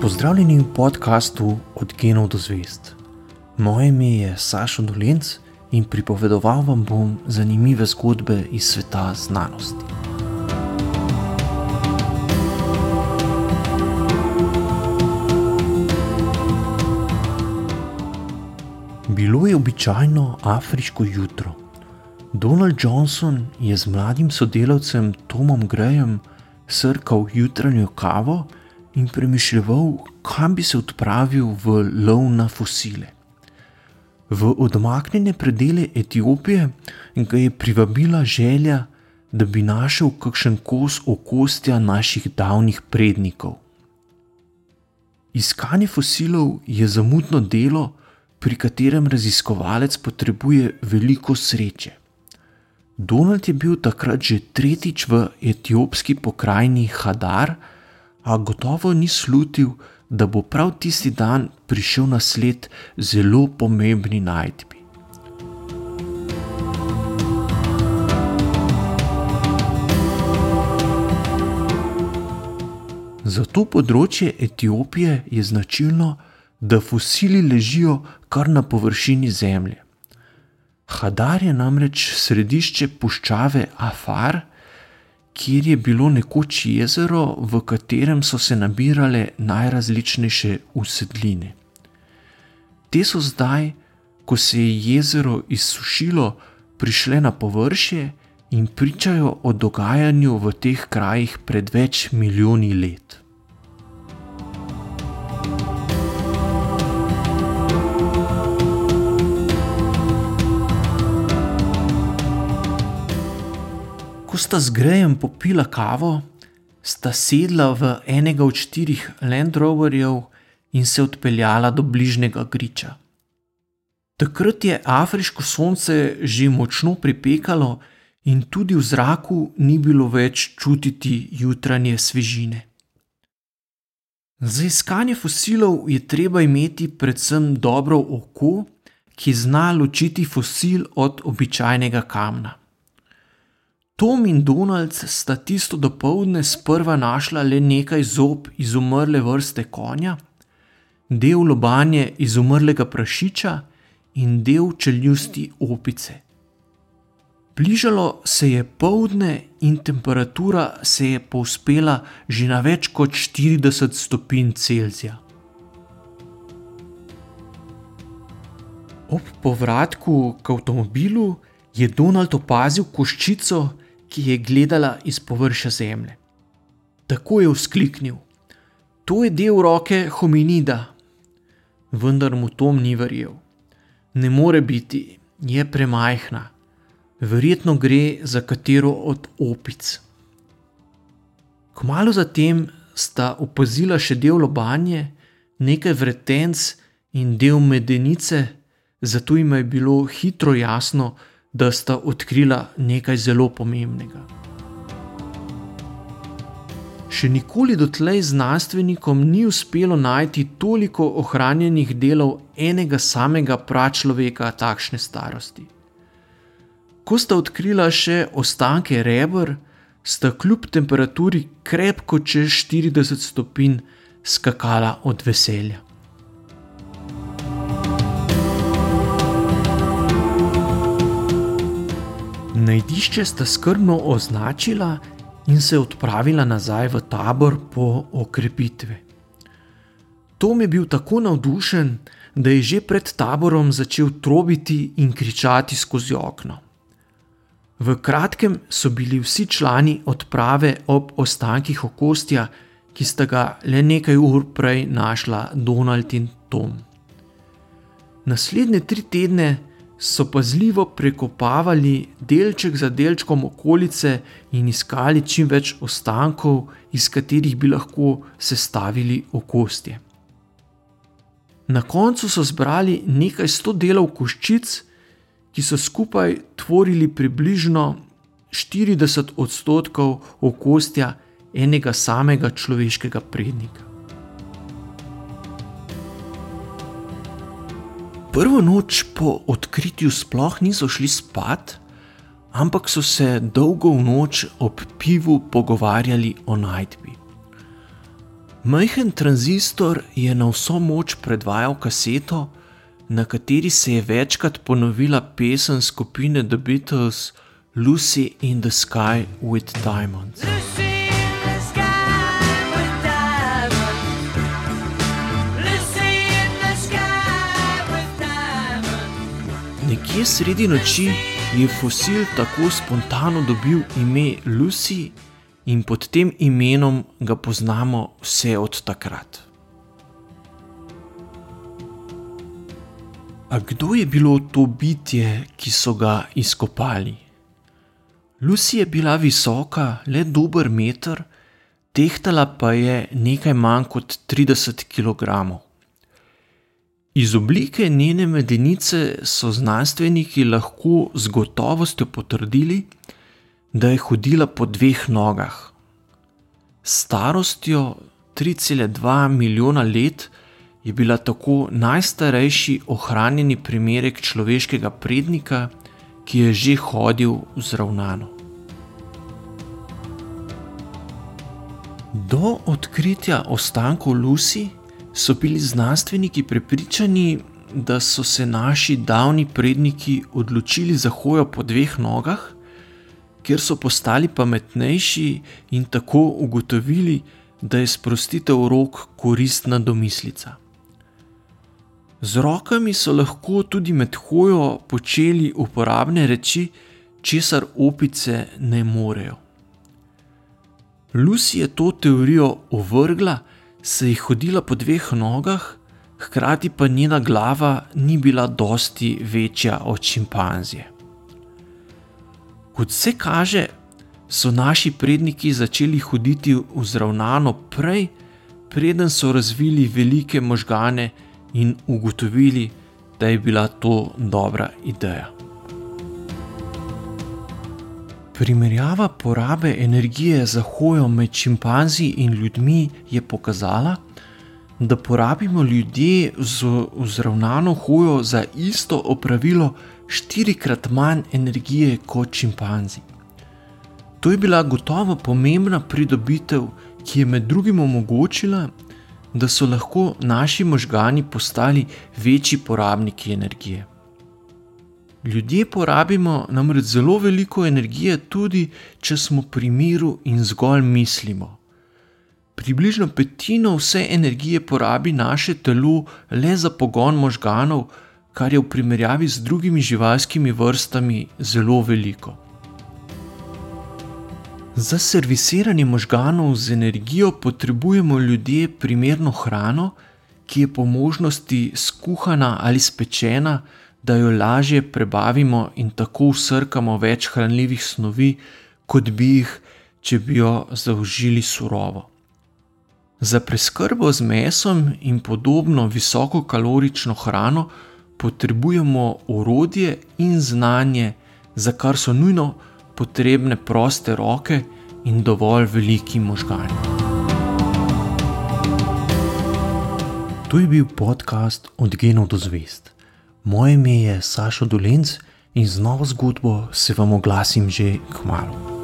Pozdravljeni v podkastu Od genov do zvest. Moje ime je Sašo Dolenc in pripovedoval vam bom zanimive zgodbe iz sveta znanosti. Bilo je običajno afriško jutro. Donald Johnson je z mladim sodelavcem Tomom Grejem srkal jutranjo kavo in premišljal, kam bi se odpravil v lov na fosile. V odmaknjene predele Etiopije ga je privabila želja, da bi našel kakšen kos okostja naših davnih prednikov. Iskanje fosilov je zamudno delo, pri katerem raziskovalec potrebuje veliko sreče. Donald je bil takrat že tretjič v etiopski pokrajini Hadar, a gotovo ni slutil, da bo prav tisti dan prišel na sled zelo pomembni najdbi. Za to področje Etiopije je značilno, da fosili ležijo kar na površini zemlje. Hadar je namreč središče puščave Afar, kjer je bilo nekoč jezero, v katerem so se nabirale najrazličnejše usedline. Te so zdaj, ko se je jezero izsušilo, prišle na površje in pričajo o dogajanju v teh krajih pred več milijoni let. Sta z grejem popila kavo, sta sedla v enega od štirih Land Roverjev in se odpeljala do bližnjega griča. Takrat je afriško sonce že močno pripekalo in tudi v zraku ni bilo več čutiti jutranje svežine. Za iskanje fosilov je treba imeti predvsem dobro oko, ki zna ločiti fosil od običajnega kamna. Tom in Donald sta tisto dopoledne sprva našla le nekaj zob iz umrle vrste konja, del lobanje iz umrlega prašiča in del čeljusti opice. Bližalo se je povdne in temperatura se je povzpela že na več kot 40 stopinj Celzija. Ob povratku k avtomobilu je Donald opazil koščico, ki je gledala iz površja zemlje. Tako je vzkliknil: To je del roke hominida. Vendar mu Tom ni verjel. Ne more biti, je premajhna. Verjetno gre za katero od opic. Kmalo zatem sta opazila še del lobanje, nekaj vretenc in del medenice, zato jim je bilo hitro jasno, da sta odkrila nekaj zelo pomembnega. Še nikoli dotlej znanstvenikom ni uspelo najti toliko ohranjenih delov enega samega pračloveka takšne starosti. Ko sta odkrila še ostanke rebr, sta kljub temperaturi krepko čez 40 stopinj skakala od veselja. Najdišče sta skrbno označila in se odpravila nazaj v tabor po okrepitvi. Tom je bil tako navdušen, da je že pred taborom začel trobiti in kričati skozi okno. V kratkem so bili vsi člani odprave ob ostankih okostja, ki sta ga le nekaj ur prej našla Donald in Tom. Naslednje tri tedne so pazljivo prekopavali delček za delčkom okolice in iskali čim več ostankov, iz katerih bi lahko sestavili okostje. Na koncu so zbrali nekaj sto delov koščic, ki so skupaj tvorili približno 40 odstotkov okostja enega samega človeškega prednika. Prvo noč po odkritju sploh niso šli spat, ampak so se dolgo v noč ob pivu pogovarjali o najdbi. Majhen tranzistor je na vso moč predvajal kaseto, na kateri se je večkrat ponovila pesem skupine The Beatles Lucy in the Sky with Diamonds. Nekje sredi noči je fosil tako spontano dobil ime Lucy in pod tem imenom ga poznamo vse od takrat. A kdo je bilo to bitje, ki so ga izkopali? Lucy je bila visoka le dober meter, tehtala pa je nekaj manj kot 30 kg. Iz oblike njene medenice so znanstveniki lahko z gotovostjo potrdili, da je hodila po dveh nogah. S starostjo 3,2 milijona let je bila tako najstarejši ohranjeni primerek človeškega prednika, ki je že hodil vzravnano. Do odkritja ostankov Lucy so bili znanstveniki prepričani, da so se naši davni predniki odločili za hojo po dveh nogah, ker so postali pametnejši in tako ugotovili, da je sprostitev rok koristna domislica. Z rokami so lahko tudi med hojo počeli uporabne reči, česar opice ne morejo. Lucy je to teorijo ovrgla, se je hodila po dveh nogah, hkrati pa njena glava ni bila dosti večja od šimpanzije. Kot se kaže, so naši predniki začeli hoditi vzravnano prej, preden so razvili velike možgane in ugotovili, da je bila to dobra ideja. Primerjava porabe energije za hojo med šimpanzi in ljudmi je pokazala, da porabimo ljudje z vzravnano hojo za isto opravilo štirikrat manj energije kot šimpanzi. To je bila gotovo pomembna pridobitev, ki je med drugim omogočila, da so lahko naši možgani postali večji porabniki energije. Ljudje porabimo namreč zelo veliko energije, tudi če smo pri miru in zgolj mislimo. Približno petino vse energije porabi naše telo le za pogon možganov, kar je v primerjavi z drugimi živalskimi vrstami zelo veliko. Za servisiranje možganov z energijo potrebujemo ljudje primerno hrano, ki je po možnosti skuhana ali spečena, da jo lažje prebavimo in tako usrkamo več hranljivih snovi, kot bi jih, če bi jo zaužili surovo. Za preskrbo z mesom in podobno visokokalorično hrano potrebujemo orodje in znanje, za kar so nujno potrebne proste roke in dovolj veliki možgani. To je bil podcast Od genov do zvest. Moje ime je Sašo Dolenc in z novo zgodbo se vam oglasim že k malu.